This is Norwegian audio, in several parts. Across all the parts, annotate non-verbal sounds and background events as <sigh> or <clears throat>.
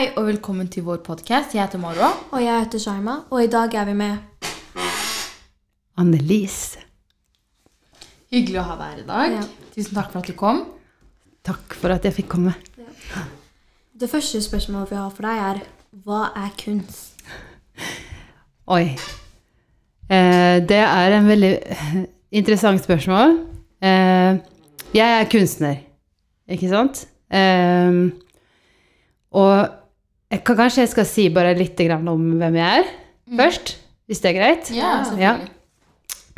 Hei og velkommen til vår podkast. Jeg heter Maro. Og jeg heter Shaima, og i dag er vi med Annelise. Hyggelig å ha deg her i dag. Ja. Tusen takk for at du kom. Takk for at jeg fikk komme. Det første spørsmålet vi har for deg, er hva er kunst? Oi. Eh, det er en veldig interessant spørsmål. Eh, jeg er kunstner, ikke sant? Eh, og jeg kan, kanskje jeg skal si bare litt grann om hvem jeg er først, hvis det er greit? Ja, selvfølgelig.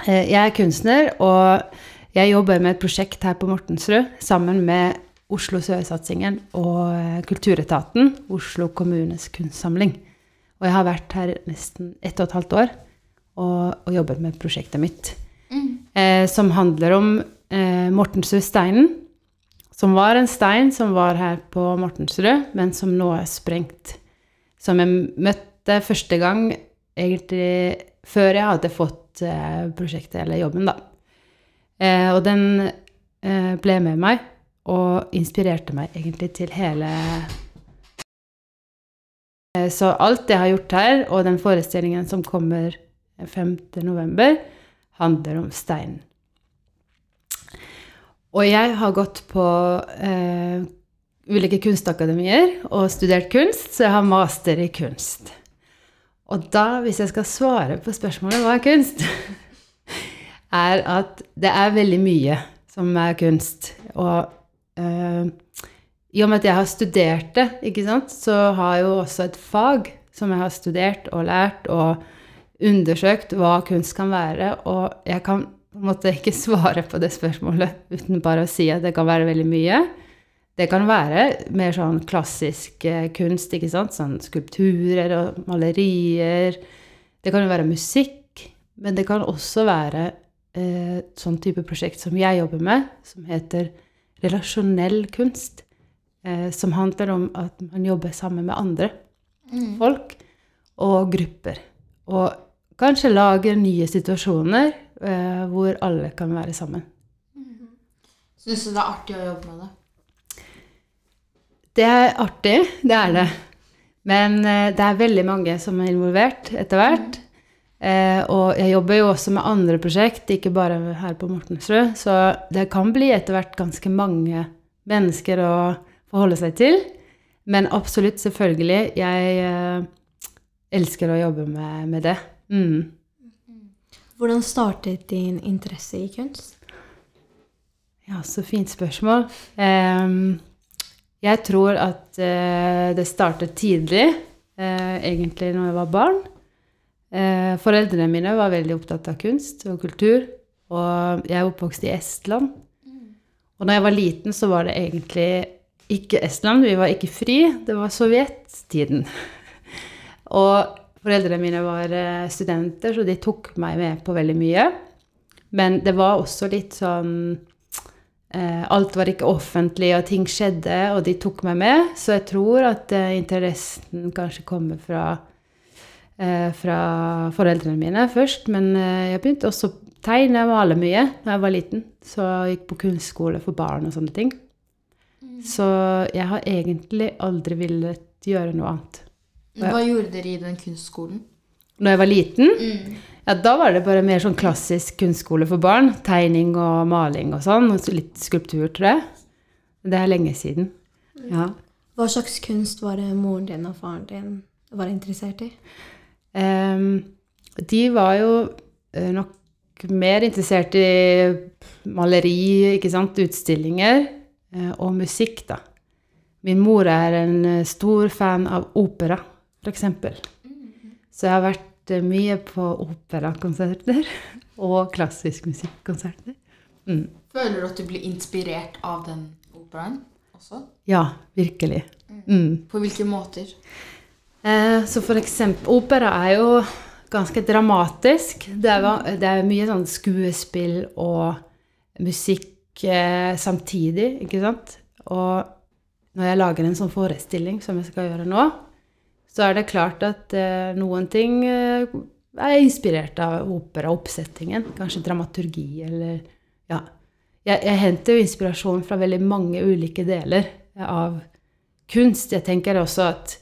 Ja. Jeg er kunstner, og jeg jobber med et prosjekt her på Mortensrud sammen med Oslo Sør-satsingen og eh, Kulturetaten, Oslo kommunes kunstsamling. Og jeg har vært her nesten ett og et halvt år og, og jobbet med prosjektet mitt. Eh, som handler om eh, Mortensrud-steinen, som var en stein som var her på Mortensrud, men som nå er sprengt. Som jeg møtte første gang egentlig før jeg hadde fått eh, prosjektet eller jobben, da. Eh, og den eh, ble med meg og inspirerte meg egentlig til hele Eh, Så alt jeg har gjort her, og den forestillingen som kommer 5. november, handler om steinen. Og jeg har gått på eh, ulike kunstakademier og studert kunst, så jeg har master i kunst. Og da, hvis jeg skal svare på spørsmålet hva er kunst, <laughs> er at det er veldig mye som er kunst. Og eh, i og med at jeg har studert det, ikke sant, så har jeg jo også et fag som jeg har studert og lært og undersøkt hva kunst kan være. Og jeg kan på en måte ikke svare på det spørsmålet uten bare å si at det kan være veldig mye. Det kan være mer sånn klassisk eh, kunst, ikke sant? Sånn skulpturer og malerier. Det kan jo være musikk, men det kan også være eh, sånn type prosjekt som jeg jobber med, som heter relasjonell kunst. Eh, som handler om at man jobber sammen med andre folk og grupper. Og kanskje lager nye situasjoner eh, hvor alle kan være sammen. Syns du det er artig å jobbe med det? Det er artig, det er det. Men eh, det er veldig mange som er involvert etter hvert. Eh, og jeg jobber jo også med andre prosjekt, ikke bare her på Mortensrud. Så det kan bli etter hvert ganske mange mennesker å forholde seg til. Men absolutt, selvfølgelig. Jeg eh, elsker å jobbe med, med det. Mm. Hvordan startet din interesse i kunst? Ja, så fint spørsmål. Jeg tror at eh, det startet tidlig, eh, egentlig når jeg var barn. Eh, foreldrene mine var veldig opptatt av kunst og kultur, og jeg er oppvokst i Estland. Og når jeg var liten, så var det egentlig ikke Estland, vi var ikke fri, det var sovjettiden. <laughs> og foreldrene mine var eh, studenter, så de tok meg med på veldig mye. Men det var også litt sånn eh, Alt var ikke offentlig, og ting skjedde, og de tok meg med. Så jeg tror at eh, interessen kanskje kommer fra, eh, fra foreldrene mine først. Men jeg begynte også å tegne og male mye da jeg var liten. Så jeg gikk på kunstskole for barn og sånne ting. Så jeg har egentlig aldri villet gjøre noe annet. Hva gjorde dere i den kunstskolen? Når jeg var liten, ja, da var det bare mer sånn klassisk kunstskole for barn. Tegning og maling og sånn. Og litt skulptur, tror jeg. Det er lenge siden. Ja. Hva slags kunst var det moren din og faren din var interessert i? Um, de var jo eh, nok mer interessert i maleri, ikke sant, utstillinger eh, og musikk, da. Min mor er en eh, stor fan av opera, f.eks. Så jeg har vært eh, mye på operakonserter <laughs> og klassisk musikkonserter. Mm. Føler du at du blir inspirert av den operaen også? Ja, virkelig. Mm. På hvilke måter? Eh, så for eksempel Opera er jo ganske dramatisk. Det er, det er mye sånn skuespill og musikk eh, samtidig, ikke sant? Og når jeg lager en sånn forestilling som jeg skal gjøre nå, så er det klart at eh, noen ting eh, er inspirert av operaoppsettingen. Kanskje dramaturgi eller Ja. Jeg, jeg henter jo inspirasjon fra veldig mange ulike deler av kunst. Jeg tenker også at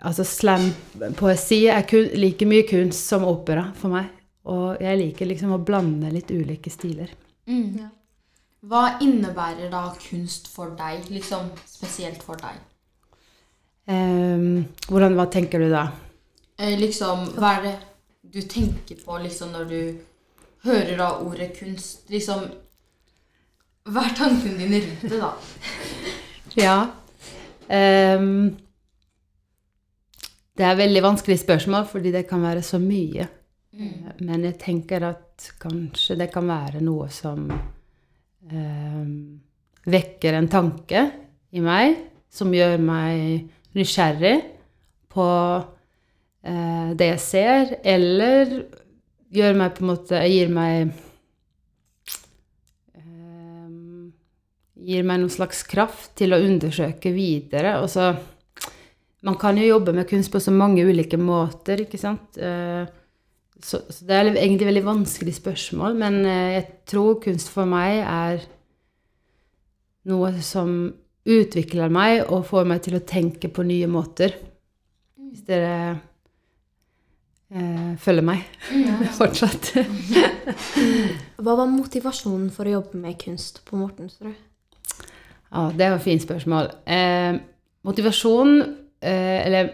Altså slam-poesi er kun, like mye kunst som opera for meg. Og jeg liker liksom å blande litt ulike stiler. Mm. Hva innebærer da kunst for deg, liksom spesielt for deg? Ehm, hvordan, hva tenker du da? Eh, liksom, hva er det du tenker på liksom når du hører da ordet kunst? Liksom, hva er tankene dine rundt det, da? <laughs> Ja. Um, det er et veldig vanskelig spørsmål, fordi det kan være så mye. Mm. Men jeg tenker at kanskje det kan være noe som um, vekker en tanke i meg, som gjør meg nysgjerrig på eh, det jeg ser, eller gjør meg på en måte Gir meg eh, Gir meg noen slags kraft til å undersøke videre. Og så Man kan jo jobbe med kunst på så mange ulike måter, ikke sant? Eh, så, så det er egentlig veldig vanskelig spørsmål, men eh, jeg tror kunst for meg er noe som utvikler meg og får meg til å tenke på nye måter. Hvis dere eh, følger meg <laughs> fortsatt. <laughs> Hva var motivasjonen for å jobbe med kunst på Mortensrud? Ja, det var et fint spørsmål. Eh, motivasjonen eh, Eller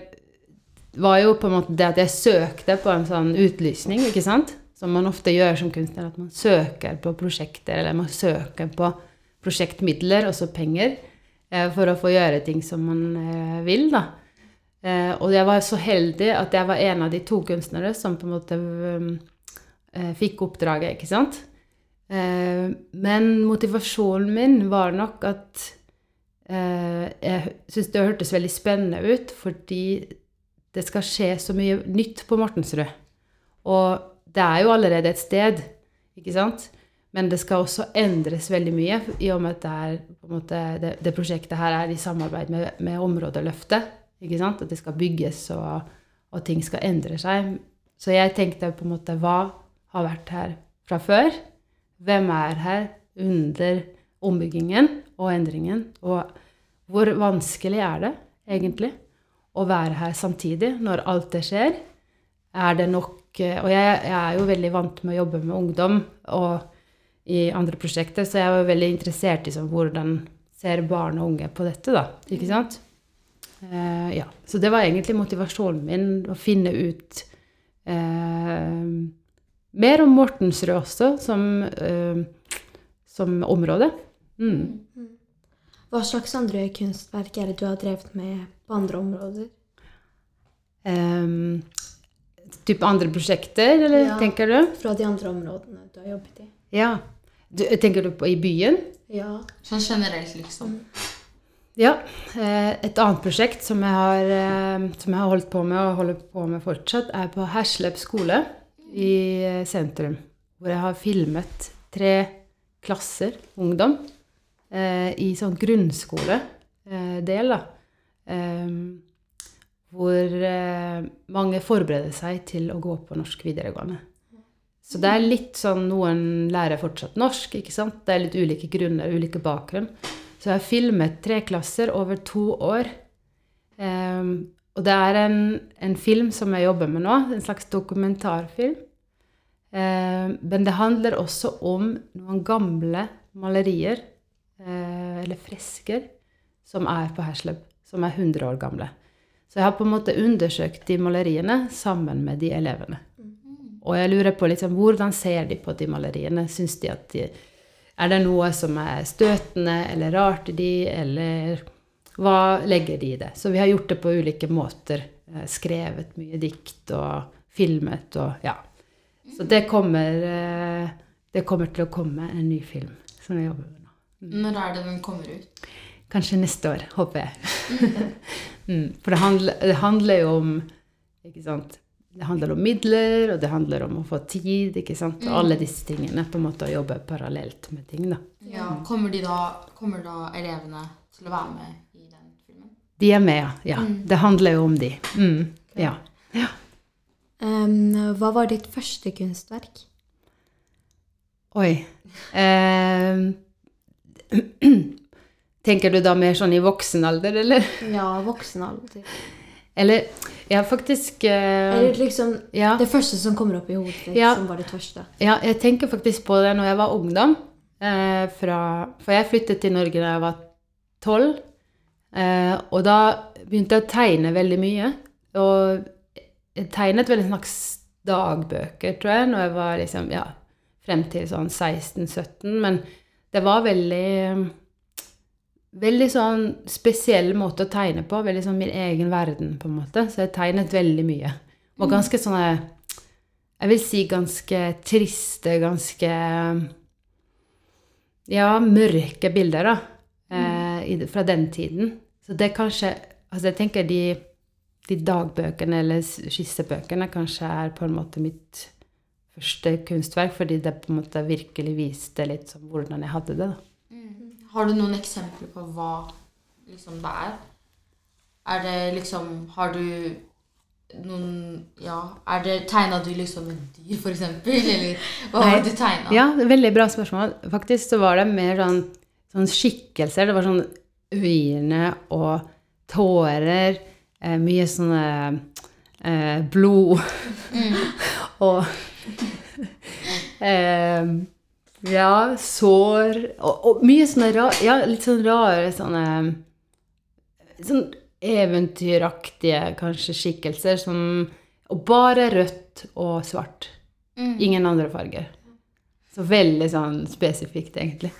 var jo på en måte det at jeg søkte på en sånn utlysning, ikke sant? Som man ofte gjør som kunstner, at man søker på prosjekter, eller man søker på prosjektmidler, altså penger, for å få gjøre ting som man eh, vil, da. Eh, og jeg var så heldig at jeg var en av de to kunstnere som på en måte eh, fikk oppdraget, ikke sant? Eh, men motivasjonen min var nok at eh, jeg syntes det hørtes veldig spennende ut, fordi det skal skje så mye nytt på Mortensrud. Og det er jo allerede et sted, ikke sant? Men det skal også endres veldig mye, i og med at det, er, måte, det, det prosjektet her er i samarbeid med, med Områdeløftet. ikke sant? At det skal bygges, og, og ting skal endre seg. Så jeg tenkte på en måte Hva har vært her fra før? Hvem er her under ombyggingen og endringen? Og hvor vanskelig er det egentlig å være her samtidig når alt det skjer? Er det nok eh, Og jeg, jeg er jo veldig vant med å jobbe med ungdom og i andre prosjekter, så jeg var veldig interessert i liksom, hvordan ser barn og unge på dette, da. Ikke sant? Uh, ja. Så det var egentlig motivasjonen min, å finne ut uh, mer om Mortensrud også, som, uh, som område. Mm. Hva slags andre kunstverk er det du har drevet med på andre områder? Um, type andre prosjekter, eller Ja. tenker du? Fra de andre områdene du har jobbet i? Ja. Du, tenker du på i byen? Ja. Sånn generelt, liksom. Ja. eh, Et annet prosjekt som jeg har, eh, som jeg har holdt på med og holder på med fortsatt, er på Hersleb skole i eh, sentrum. Hvor jeg har filmet tre klasser ungdom eh, i sånn grunnskoledel, da. Hvor eh, mange forbereder seg til å gå på norsk videregående. Så det er litt sånn Noen lærer fortsatt norsk, ikke sant? Det er litt ulike grunner, ulike bakgrunn. Så jeg har filmet tre klasser over to år. Um, og det er en, en film som jeg jobber med nå, en slags dokumentarfilm. Um, men det handler også om noen gamle malerier, uh, eller fresker, som er på Hersleb, som er 100 år gamle. Så jeg har på en måte undersøkt de maleriene sammen med de elevene. Og jeg lurer på liksom, hvordan ser de på de maleriene? Syns de at de Er det noe som er støtende eller rart i de, eller hva legger de i det? Så vi har gjort det på ulike måter. Eh, Skrevet mye dikt og filmet og ja. Så det kommer, eh, det kommer til å komme en ny film som vi jobber med nå. Når er det den kommer ut? Kanskje neste år, håper jeg. <laughs> mm, for det handler, det handler jo om ikke sant? Det handler om midler, og det handler om å få tid. ikke sant? Mm. alle disse tingene. på en måte Å jobbe parallelt med ting. da. Ja, kommer, de da, kommer da elevene til å være med i den filmen? De er med, ja. ja. Det handler jo om de. Mm, ja. Em, hva var ditt første kunstverk? Oi. um, <clears throat> tenker du da mer sånn i voksen alder, eller? Ja, voksen alder. Eller jeg har faktisk eh, Eller liksom ja, det første som kommer opp i hodet ditt, Ja. som var det første. ja, jeg tenker faktisk på det når jeg var ungdom. Uh, fra, for jeg flyttet til Norge da jeg var tolv. Eh, og da begynte jeg å tegne veldig mye. Og jeg tegnet vel en slags dagbøker, tror jeg, når jeg var liksom, ja, frem til sånn 16-17. Men det var veldig Veldig sånn spesiell måte å tegne på. Veldig sånn min egen verden, på en måte. Så jeg tegnet veldig mye. Og ganske sånne Jeg vil si ganske triste, ganske Ja, mørke bilder, da. Eh, fra den tiden. Så det kanskje Altså, jeg tenker de, de dagbøkene eller skissebøkene kanskje er på en måte mitt første kunstverk, fordi det på en måte virkelig viste litt sånn hvordan jeg hadde det, da. Har du noen eksempler på hva liksom det er? Er det liksom Har du noen Ja, er det Tegna du liksom et dyr, eksempel? <laughs> Eller hva Nei. har du tegna? Ja, veldig bra spørsmål. Faktisk så var det mer sånn, sånn skikkelser. Det var sånn øyne og tårer. Eh, mye sånne eh, blod. <laughs> og <laughs> eh, Ja, sår. Og, og mye sånne ra, ja, litt sånn rare sånne Sånn eventyraktige kanskje skikkelser som Og bare rødt og svart. Mm. Ingen andre farger. Så veldig sånn spesifikt, egentlig.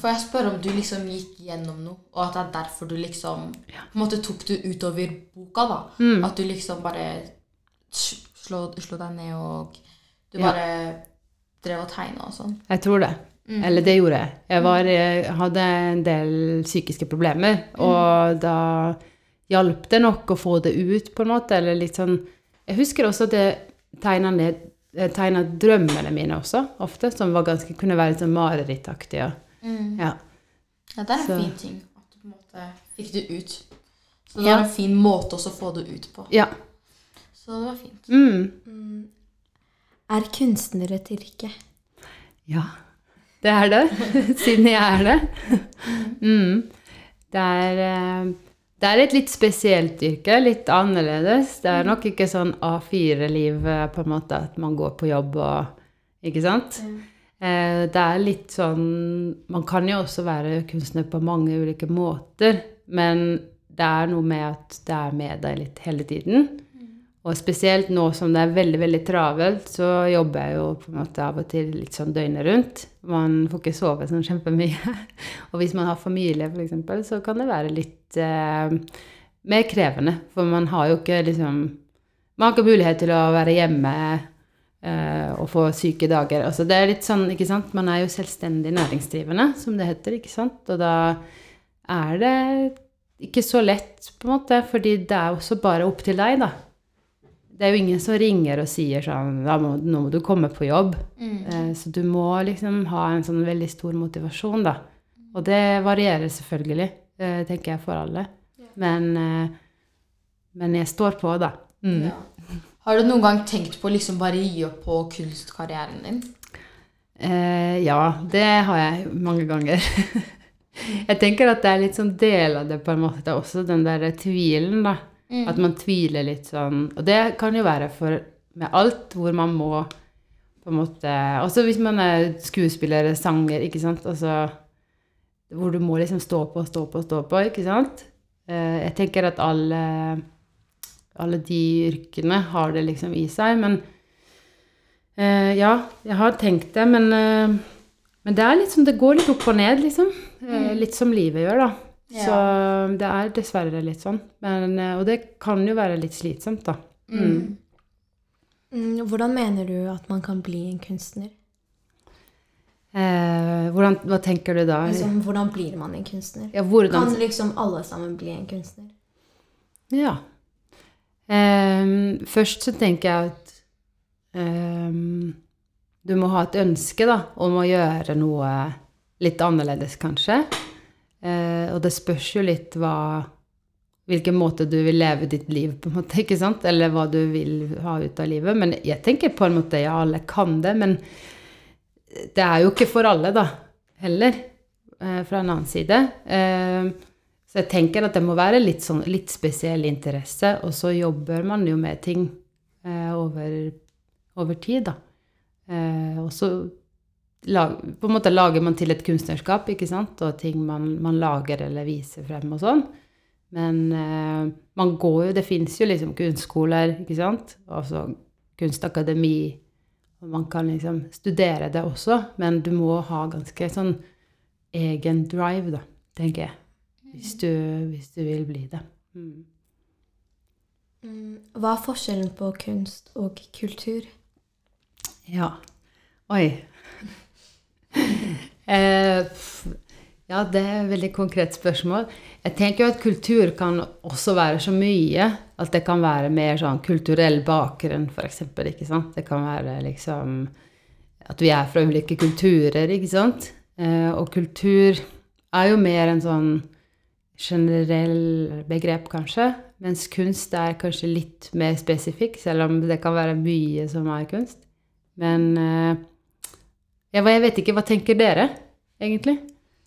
Får jeg spørre om du liksom gikk gjennom noe, og at det er derfor du liksom på en måte tok det utover boka? da? Mm. At du liksom bare s- slå, slo deg ned og du Ja. Drev og tegna og sånn? Jeg tror det. Mm. Eller det gjorde jeg. Jeg var, jeg hadde en del psykiske problemer, og da hjalp det nok å få det ut, på en måte. Eller litt sånn Jeg husker også at jeg tegna ned jeg tegnet drømmene mine også, ofte, som var ganske, kunne være litt sånn marerittaktige. Mm. Ja. Ja, det er en Så- fin ting. At du på en måte fikk det ut. Så det Ja. var en fin måte også å få det ut på. ja. Så det var fint. Mm. Er kunstner et yrke? Ja, det er det. <laughs> Siden jeg er det. Mm. Det er, eh, det er et litt spesielt yrke, litt annerledes. Det er nok ikke sånn A4-liv eh, på en måte at man går på jobb og Ikke sant? Eh, Det er litt sånn Man kan jo også være kunstner på mange ulike måter, men det er noe med at det er med deg litt hele tiden. Og spesielt nå som det er veldig veldig travelt, så jobber jeg jo på en måte av og til litt sånn døgnet rundt. Man får ikke sove sånn kjempemye. <laughs> Og hvis man har familie, f.eks., så kan det være litt eh, mer krevende. For man har jo ikke liksom Man har ikke mulighet til å være hjemme eh, og få syke dager. Altså det er litt sånn, ikke sant. Man er jo selvstendig næringsdrivende, som det heter, ikke sant. Og da er det ikke så lett, på en måte, fordi det er også bare opp til deg, da. Det er jo ingen som ringer og sier sånn ja, må, 'Nå må du komme på jobb'. Eh, så du må liksom ha en sånn veldig stor motivasjon, da. Og det varierer selvfølgelig, eh, tenker jeg, for alle. Men, eh, men jeg står på, da. Mm. Ja. Har du noen gang tenkt på å liksom bare gi opp på kunstkarrieren din? Eh, ja, det har jeg mange ganger. <laughs> jeg tenker at det er litt sånn del av det, på en måte, også den der tvilen, da. At man tviler litt sånn. Og det kan jo være for med alt, hvor man må på en måte Også hvis man er skuespiller eller sanger, ikke sant. Altså, hvor du må liksom stå på, stå på, stå på, ikke sant. Eh, jeg tenker at alle, alle de yrkene har det liksom i seg, men Eh, ja, jeg har tenkt det, men, eh, men det er litt sånn, det går litt opp og ned, liksom. Eh, litt som livet gjør, da. Ja. Så det er dessverre litt sånn. Men, eh, og det kan jo være litt slitsomt, da. Mm. Mm, Hvordan mener du at man kan bli en kunstner? Eh, hvordan, hva tenker du da? Liksom, hvordan blir man en kunstner? Ja, Kan liksom alle sammen bli en kunstner? Ja. Ehm, først så tenker jeg at ehm, du må ha et ønske da, om å gjøre noe litt annerledes, kanskje. Eh, og det spørs jo litt hva Hvilken måte du vil leve ditt liv på, en måte, ikke sant? Eller hva du vil ha ut av livet. Men jeg tenker på en måte ja, alle kan det, men det er jo ikke for alle, da, heller. Eh, fra en annen side. Eh, Så jeg tenker at det må være litt, sånn, litt spesiell interesse, og så jobber man jo med ting eh, over, over tid, da. Eh, og så på en måte lager man til et kunstnerskap, ikke sant, og ting man, man lager eller viser frem og sånn. Men eh, man går jo Det fins jo liksom kunstskoler, ikke sant, altså kunstakademi, og man kan liksom studere det også, men du må ha ganske sånn egen drive, da, tenker jeg. Hvis du, hvis du vil bli det. Mm. Mm, Hva er forskjellen på kunst og kultur? Ja. Oi. Eh, ja, det er et veldig konkret spørsmål. Jeg tenker jo at kultur kan også være så mye. At det kan være mer sånn kulturell bakgrunn, f.eks. Det kan være liksom at vi er fra ulike kulturer, ikke sant? Eh, og kultur er jo mer en sånn generell begrep, kanskje. Mens kunst er kanskje litt mer spesifikk, selv om det kan være mye som er kunst. Men ja, jeg vet ikke, hva tenker dere, egentlig?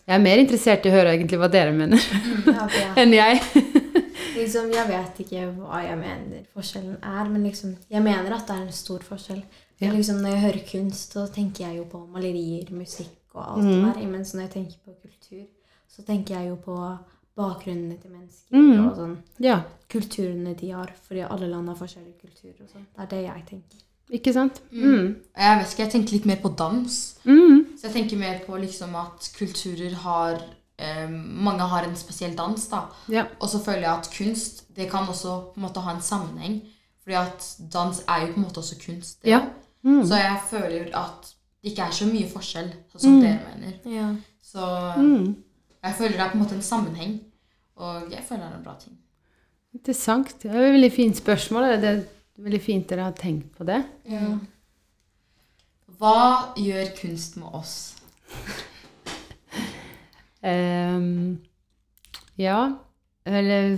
Jeg er mer interessert i å høre egentlig hva dere mener, Jeg <laughs> ja. <laughs> enn jeg. <laughs> liksom, jeg vet ikke hva jeg mener forskjellen er, men liksom, jeg mener at det er en stor forskjell. Ja. Liksom, når jeg hører kunst, så tenker jeg jo på malerier, musikk og alt Mhm. der. Mens når jeg tenker på kultur, så tenker jeg jo på bakgrunnene til mennesker mm. og sånn Ja, kulturene de har. Fordi alle land har forskjellige kulturer og sånn. Det er det jeg tenker. Ikke sant? Mm. Mm. Jeg vet ikke, jeg tenker litt mer på dans. Mm. Så jeg tenker mer på liksom at kulturer har eh, Mange har en spesiell dans, da. Ja. Og så føler jeg at kunst det kan også på en måte ha en sammenheng. Fordi at dans er jo på en måte også kunst. Ja. Mm. Så jeg føler at det ikke er så mye forskjell, sånn som Mm. dere mener. Ja. Så Mm. jeg føler det er på en måte en sammenheng. Og jeg føler det er en bra ting. Interessant. Det er et veldig fint spørsmål. Det er veldig fint dere har tenkt på det. Hva gjør kunst med oss? um, <laughs> ja, eller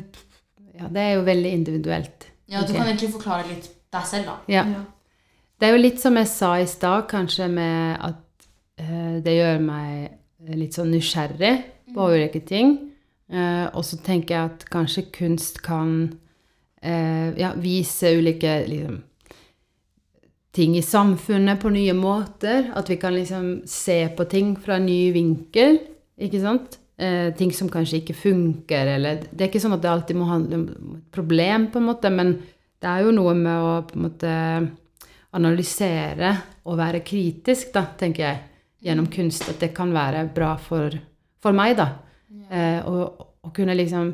Ja, det er jo veldig individuelt. Ja, Du okay. kan egentlig forklare litt deg selv, da. Ja. Ja. Det er jo litt som jeg sa i stad, kanskje med at uh, det gjør meg litt sånn nysgjerrig på ulike ting. Uh, og så tenker jeg at kanskje kunst kan ja, vise ulike liksom, ting i samfunnet på nye måter. At vi kan liksom se på ting fra en ny vinkel, ikke sant? Eh, ting som kanskje ikke funker, eller Det er ikke sånn at det alltid må handle om et problem, på en måte, men det er jo noe med å på en måte analysere og være kritisk, da, tenker jeg, gjennom kunst. At det kan være bra for, for meg, da. Eh, og, og kunne liksom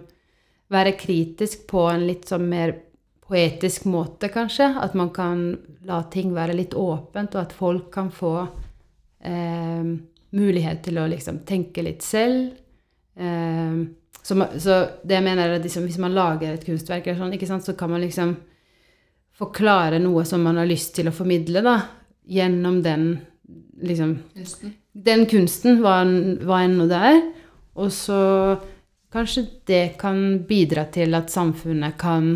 være kritisk på en litt sånn mer poetisk måte, kanskje. At man kan la ting være litt åpent, og at folk kan få eh, mulighet til å liksom tenke litt selv. Eh, så, så det jeg mener er at liksom, hvis man lager et kunstverk, eller sånn, sant, så kan man liksom forklare noe som man har lyst til å formidle, da, gjennom den liksom Kunsten. den kunsten, hva, hva enn det er. Og så kanskje det kan bidra til at samfunnet kan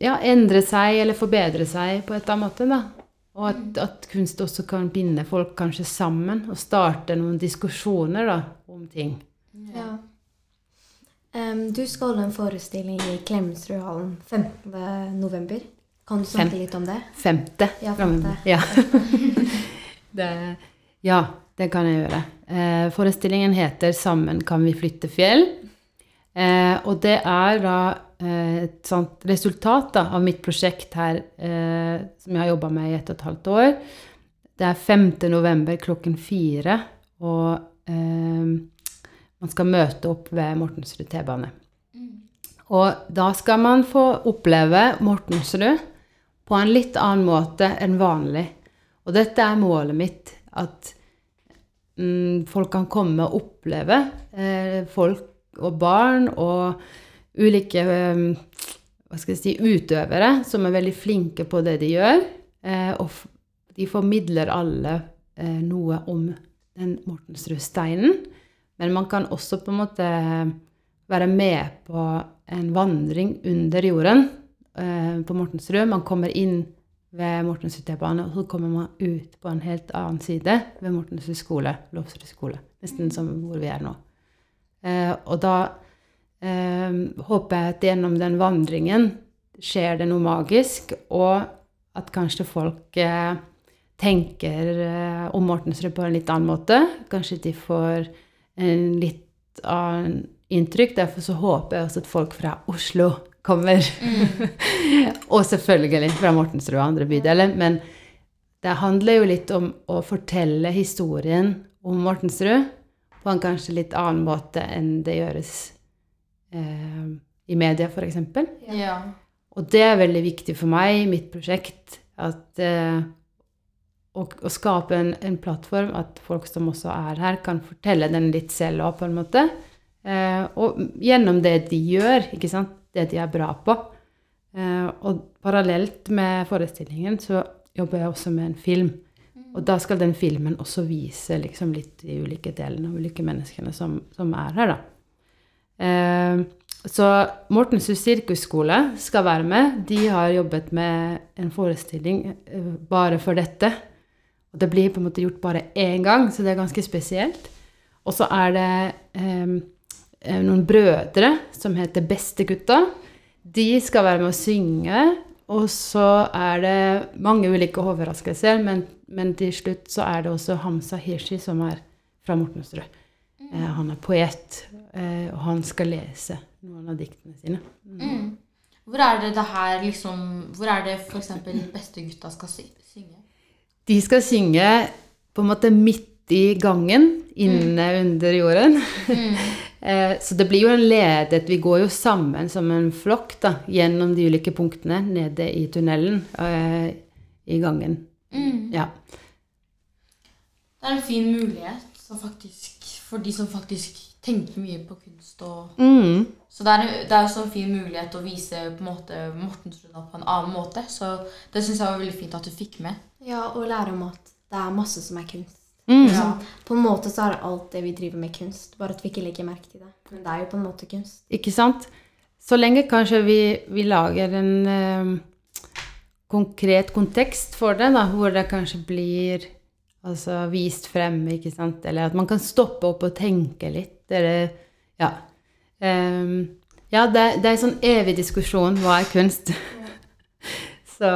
ja, endre seg eller forbedre seg på et eller annet måte, da. Og at, at kunst også kan binde folk kanskje sammen og starte noen diskusjoner da, om ting. Ja. Um, du skal holde en forestilling i Klemetsrudhallen 15. november. Kan du snakke Fem. litt om det? Femte. Ja, framover. femte. Ja. <laughs> det, ja, det kan jeg gjøre. Eh, forestillingen heter 'Sammen kan vi flytte fjell'. Eh, og det er da eh, et sånt resultat da, av mitt prosjekt her, eh, som jeg har jobba med i ett og et halvt år. Det er 5. november klokken fire, og eh, man skal møte opp ved Mortensrud T-bane. Og da skal man få oppleve Mortensrud på en litt annen måte enn vanlig. Og dette er målet mitt, at folk kan komme og oppleve eh, folk og barn og ulike eh, hva skal jeg si, utøvere som er veldig flinke på det de gjør. Eh, og de formidler alle noe om den Mortensrud-steinen. Men man kan også på en måte være med på en vandring under jorden på Mortensrud. Man kommer inn ved Mortens T-bane, og så kommer man ut på en helt annen side ved Mortens skole, Lofsrud skole. Nesten som hvor vi er nå. Eh, og da eh, håper jeg at gjennom den vandringen skjer det noe magisk, og at kanskje folk eh, tenker eh, om Mortensrud på en litt annen måte. Kanskje de får en litt annen inntrykk. Derfor så håper jeg også at folk fra Oslo kommer. <laughs> og selvfølgelig fra Mortensrud og andre bydeler. Men det handler jo litt om å fortelle historien om Mortensrud på en kanskje litt annen måte enn det gjøres eh, i media, f.eks. Ja. Og det er veldig viktig for meg i mitt prosjekt at eh, å, å skape en, en plattform, at folk som også er her, kan fortelle den litt selv òg, på en måte. Eh, og gjennom det de gjør, ikke sant? Det de er bra på. Eh, og parallelt med forestillingen så jobber jeg også med en film. Og da skal den filmen også vise liksom litt de ulike delene og ulike menneskene som, som er her, da. Eh, så Mortenshus sirkusskole skal være med. De har jobbet med en forestilling eh, bare for dette. Og det blir på en måte gjort bare én gang, så det er ganske spesielt. Og så er det eh, noen brødre som heter Bestegutta. De skal være med å synge. Og så er det mange ulike overraskelser, men, men til slutt så er det også Hamza Hirsi som er fra Mortensrud. Eh, han er poet, eh, og han skal lese noen av diktene sine. Mm. Hvor er det det her liksom Hvor er det f.eks. bestegutta skal sy synge? De skal synge på en måte midt i gangen, inne under jorden. Eh, <laughs> Så det blir jo en ledet Vi går jo sammen som en flokk da, gjennom de ulike punktene nede i tunnelen eh, i gangen. Mm. Ja. Det er en fin mulighet så faktisk, for de som faktisk tenker mye på kunst. Og, Mm. så det er, det er også en fin mulighet å vise på en måte Mortensrud på en annen måte. Så det syns jeg var veldig fint at du fikk med. Ja, og lære om at det er masse som er kunst. Mm. Ja. På en måte så er alt det vi driver med kunst, bare at vi ikke legger merke til det. Men det er jo på en måte kunst. Ikke sant? Så lenge kanskje vi, vi lager en eh, konkret kontekst for det, da, hvor det kanskje blir altså, vist frem, ikke sant? Eller at man kan stoppe opp og tenke litt. Eller, ja. Um, ja, det, det er en sånn evig diskusjon. Hva er kunst? <laughs> Så,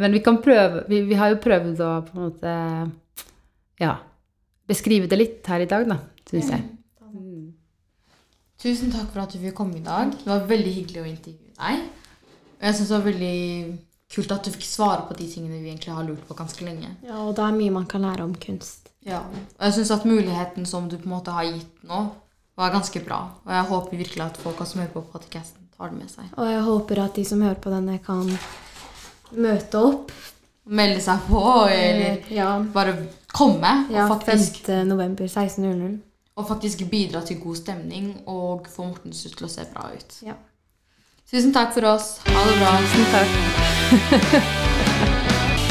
men vi kan prøve vi, vi har jo prøvd å på en måte ja, beskrive det litt her i dag, da, syns jeg. Mm. Tusen takk for at du fikk komme i dag. Det var veldig hyggelig å intervjue deg. Og jeg syns det var veldig kult at du fikk svare på de tingene vi egentlig har lurt på ganske lenge. Ja, og det er mye man kan lære om kunst. Ja. Og jeg syns at muligheten som du på en måte har gitt nå, var ganske bra. Og jeg håper virkelig at folk som hører på podcasten, tar det med seg. Og jeg håper at de som hører på denne, kan møte opp. Melde seg på, eller Eh, ja, bare komme. ja og, faktisk, 5. november 16.00. og faktisk bidra til god stemning og få Mortensrud til å se bra ut. Ja. Tusen takk for oss. Ha det bra. Tusen takk. <laughs>